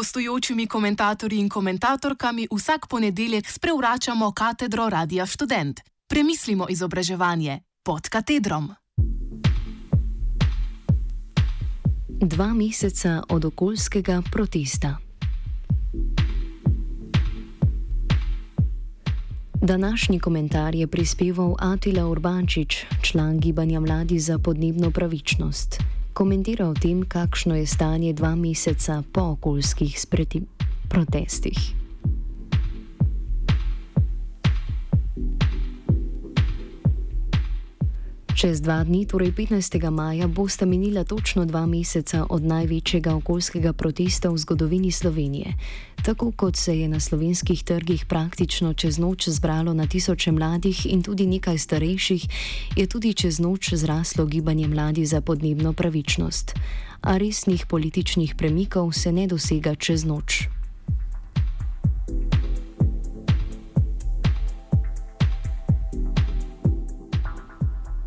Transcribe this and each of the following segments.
gostujočimi komentatorji in komentatorkami vsak ponedeljek sprevračamo katedro Radia Student. Premislimo izobraževanje pod katedrom. Dva meseca od okoljskega protesta. Današnji komentar je prispeval Atila Urbančič, član gibanja Mladi za podnebno pravičnost. Komentira o tem, kakšno je stanje dva meseca po okoljskih protestih. Čez dva dni, torej 15. maja, bosta minila točno dva meseca od največjega okoljskega protesta v zgodovini Slovenije. Tako kot se je na slovenskih trgih praktično čez noč zbralo na tisoče mladih in tudi nekaj starejših, je tudi čez noč zraslo gibanje mladi za podnebno pravičnost. A resnih političnih premikov se ne dosega čez noč.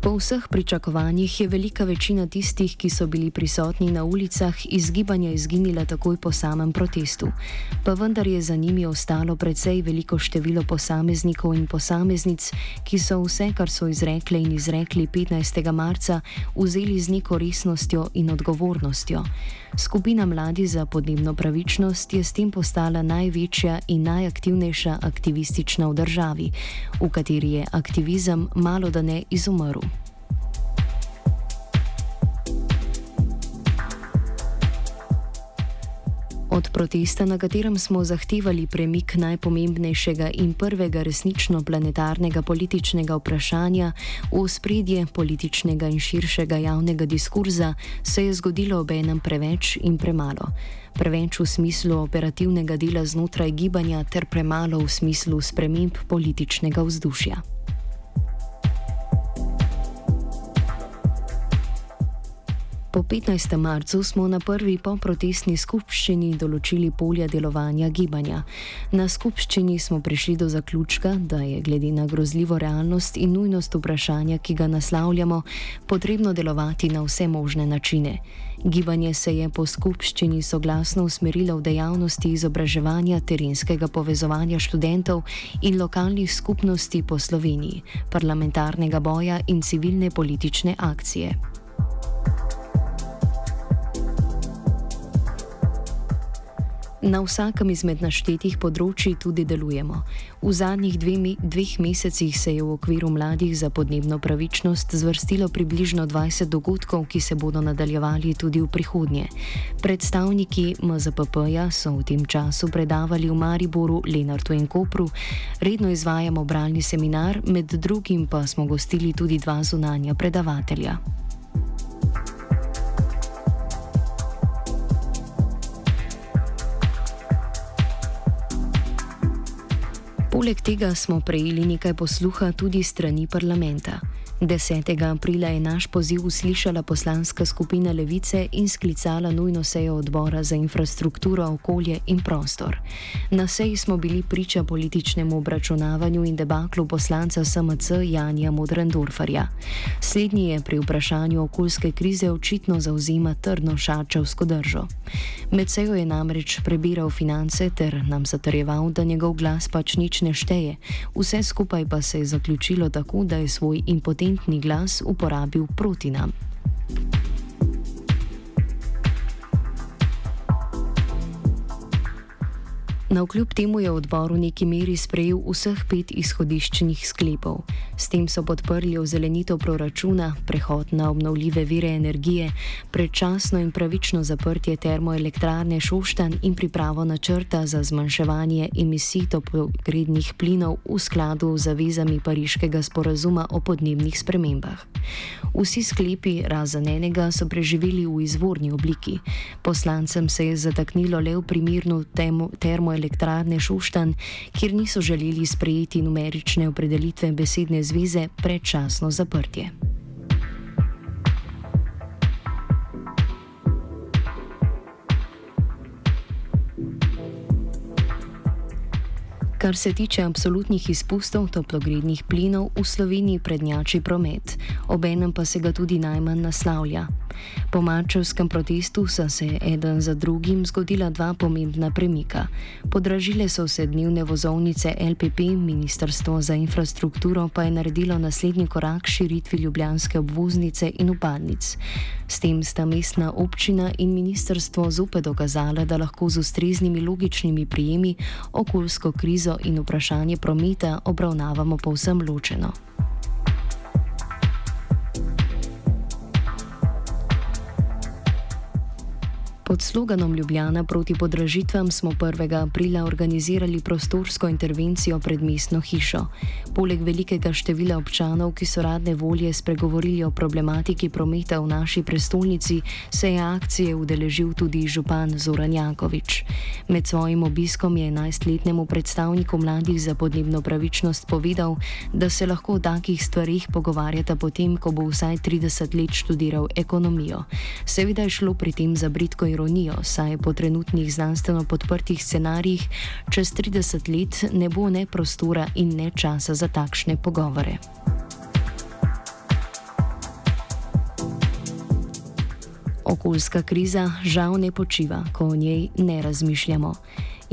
Po vseh pričakovanjih je velika večina tistih, ki so bili prisotni na ulicah, iz gibanja izginila takoj po samem protestu. Pa vendar je za njimi ostalo precej veliko število posameznikov in posameznic, ki so vse, kar so izrekle in izrekli 15. marca, vzeli z neko resnostjo in odgovornostjo. Skupina Mladi za podnebno pravičnost je s tem postala največja in najaktivnejša aktivistična v državi, v kateri je aktivizem malo da ne izumrl. Od protesta, na katerem smo zahtevali premik najpomembnejšega in prvega resnično planetarnega političnega vprašanja v spredje političnega in širšega javnega diskurza, se je zgodilo ob enem preveč in premalo. Preveč v smislu operativnega dela znotraj gibanja, ter premalo v smislu sprememb političnega vzdušja. Po 15. marcu smo na prvi poprotestni skupščini določili polja delovanja gibanja. Na skupščini smo prišli do zaključka, da je glede na grozljivo realnost in nujnost vprašanja, ki ga naslavljamo, potrebno delovati na vse možne načine. Gibanje se je po skupščini soglasno usmerilo v dejavnosti izobraževanja terenskega povezovanja študentov in lokalnih skupnosti po Sloveniji, parlamentarnega boja in civilne politične akcije. Na vsakem izmed naštetih področji tudi delujemo. V zadnjih dve, dveh mesecih se je v okviru mladih za podnebno pravičnost zvrstilo približno 20 dogodkov, ki se bodo nadaljevali tudi v prihodnje. Predstavniki MZPP-ja so v tem času predavali v Mariboru, Lenartu in Kopru, redno izvajamo bralni seminar, med drugim pa smo gostili tudi dva zunanja predavatelja. Poleg tega smo prejeli nekaj posluha tudi strani parlamenta. 10. aprila je naš poziv uslišala poslanska skupina Levice in sklicala nujno sejo odbora za infrastrukturo, okolje in prostor. Na seji smo bili priča političnemu obračunavanju in debaklu poslanca SMC Janja Modrendorfarja. Slednji je pri vprašanju okoljske krize očitno zauzima trdno šačevsko držo. Med sejo je namreč prebiral finance ter nam zatrjeval, da njegov glas pač nič ne šteje, vse skupaj pa se je zaključilo tako, da je svoj impotentni potentni glas uporabil proti nam. Na vkljub temu je odbor v neki meri sprejel vseh pet izhodiščnih sklepov. S tem so podprli ozelenitev proračuna, prehod na obnovljive vire energije, predčasno in pravično zaprtje termoelektrarne Šoštan in pripravo načrta za zmanjševanje emisij toplogrednih plinov v skladu z zavezami Pariškega sporazuma o podnebnih spremembah. Vsi sklepi, razen enega, so preživeli v izvorni obliki. Poslancem se je zataknilo le v primernu termoelektrarne elektrarne Šuštan, kjer niso želeli sprejeti numerične opredelitve besedne zveze predčasno zaprtje. Kar se tiče absolutnih izpustov toplogrednih plinov, v Sloveniji prednjači promet, obenem pa se ga tudi najmanj naslavlja. Po mačevskem protestu so se eden za drugim zgodila dva pomembna premika. Podražile so se dnevne vozovnice LPP, Ministrstvo za infrastrukturo pa je naredilo naslednji korak širitvi ljubljanske obvoznice in upadnic. S tem sta mestna občina in ministrstvo zopet dokazala, da lahko z ustreznimi logičnimi prijemi okoljsko krizo in vprašanje prometa obravnavamo povsem ločeno. Pod sloganom Ljubljana proti podražitvam smo 1. aprila organizirali prostorsko intervencijo pred mestno hišo. Poleg velikega števila občanov, ki so radne volje spregovorili o problematiki prometa v naši prestolnici, se je akcije udeležil tudi župan Zoran Jakovič. Med svojim obiskom je 11-letnemu predstavniku mladih za podnebno pravičnost povedal, da se lahko o takih stvarih pogovarjata potem, ko bo vsaj 30 let študiral ekonomijo. Seveda je šlo pri tem za britko ironijo, saj po trenutnih znanstveno podprtih scenarijih čez 30 let ne bo ne prostora in ne časa za takšne pogovore. Okoljska kriza žal ne počiva, ko o njej ne razmišljamo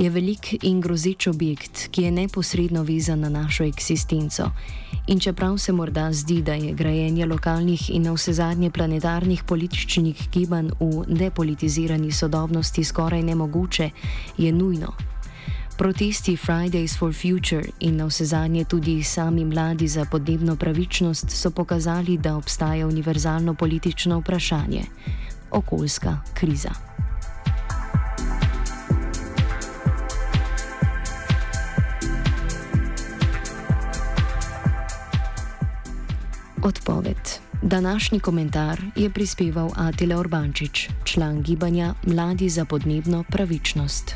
je velik in grozeč objekt, ki je neposredno vezan na našo eksistenco. In čeprav se morda zdi, da je grajenje lokalnih in na vse zadnje planetarnih političnih gibanj v depolitizirani sodobnosti skoraj nemogoče, je nujno. Protesti Fridays for Future in na vse zadnje tudi sami mladi za podnebno pravičnost so pokazali, da obstaja univerzalno politično vprašanje: okoljska kriza. Odpoved. Današnji komentar je prispeval Atila Urbančič, član gibanja Mladi za podnebno pravičnost.